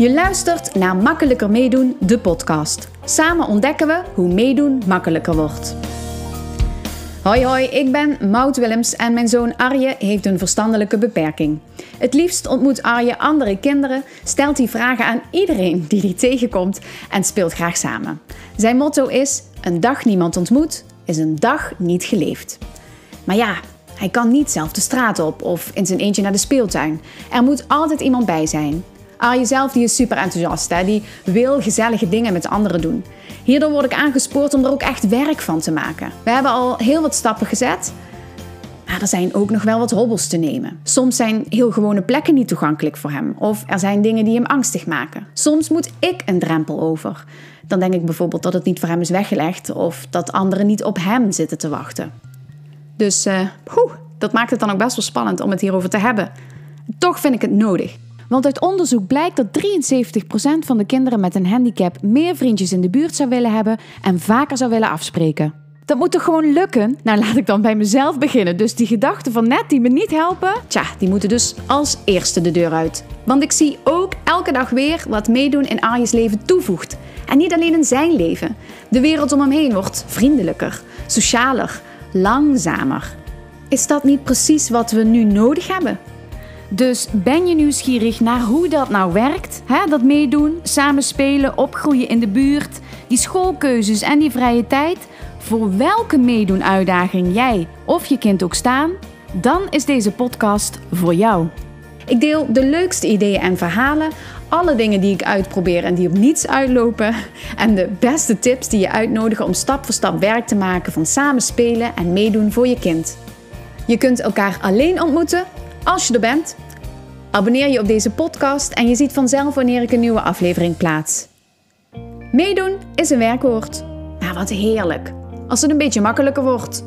Je luistert naar Makkelijker Meedoen, de podcast. Samen ontdekken we hoe meedoen makkelijker wordt. Hoi hoi, ik ben Maud Willems en mijn zoon Arje heeft een verstandelijke beperking. Het liefst ontmoet Arje andere kinderen, stelt hij vragen aan iedereen die hij tegenkomt en speelt graag samen. Zijn motto is: een dag niemand ontmoet is een dag niet geleefd. Maar ja, hij kan niet zelf de straat op of in zijn eentje naar de speeltuin. Er moet altijd iemand bij zijn. Arje zelf die is super enthousiast. Hè? Die wil gezellige dingen met anderen doen. Hierdoor word ik aangespoord om er ook echt werk van te maken. We hebben al heel wat stappen gezet. Maar er zijn ook nog wel wat hobbels te nemen. Soms zijn heel gewone plekken niet toegankelijk voor hem. Of er zijn dingen die hem angstig maken. Soms moet ik een drempel over. Dan denk ik bijvoorbeeld dat het niet voor hem is weggelegd. Of dat anderen niet op hem zitten te wachten. Dus uh, dat maakt het dan ook best wel spannend om het hierover te hebben. Toch vind ik het nodig. Want uit onderzoek blijkt dat 73% van de kinderen met een handicap meer vriendjes in de buurt zou willen hebben en vaker zou willen afspreken. Dat moet toch gewoon lukken? Nou, laat ik dan bij mezelf beginnen. Dus die gedachten van net die me niet helpen, tja, die moeten dus als eerste de deur uit. Want ik zie ook elke dag weer wat meedoen in Arje's leven toevoegt. En niet alleen in zijn leven. De wereld om hem heen wordt vriendelijker, socialer, langzamer. Is dat niet precies wat we nu nodig hebben? Dus ben je nieuwsgierig naar hoe dat nou werkt? Dat meedoen, samen spelen, opgroeien in de buurt, die schoolkeuzes en die vrije tijd? Voor welke meedoen-uitdaging jij of je kind ook staan? Dan is deze podcast voor jou. Ik deel de leukste ideeën en verhalen, alle dingen die ik uitprobeer en die op niets uitlopen, en de beste tips die je uitnodigen om stap voor stap werk te maken van samen spelen en meedoen voor je kind. Je kunt elkaar alleen ontmoeten als je er bent. Abonneer je op deze podcast en je ziet vanzelf wanneer ik een nieuwe aflevering plaats. Meedoen is een werkwoord. Maar wat heerlijk als het een beetje makkelijker wordt.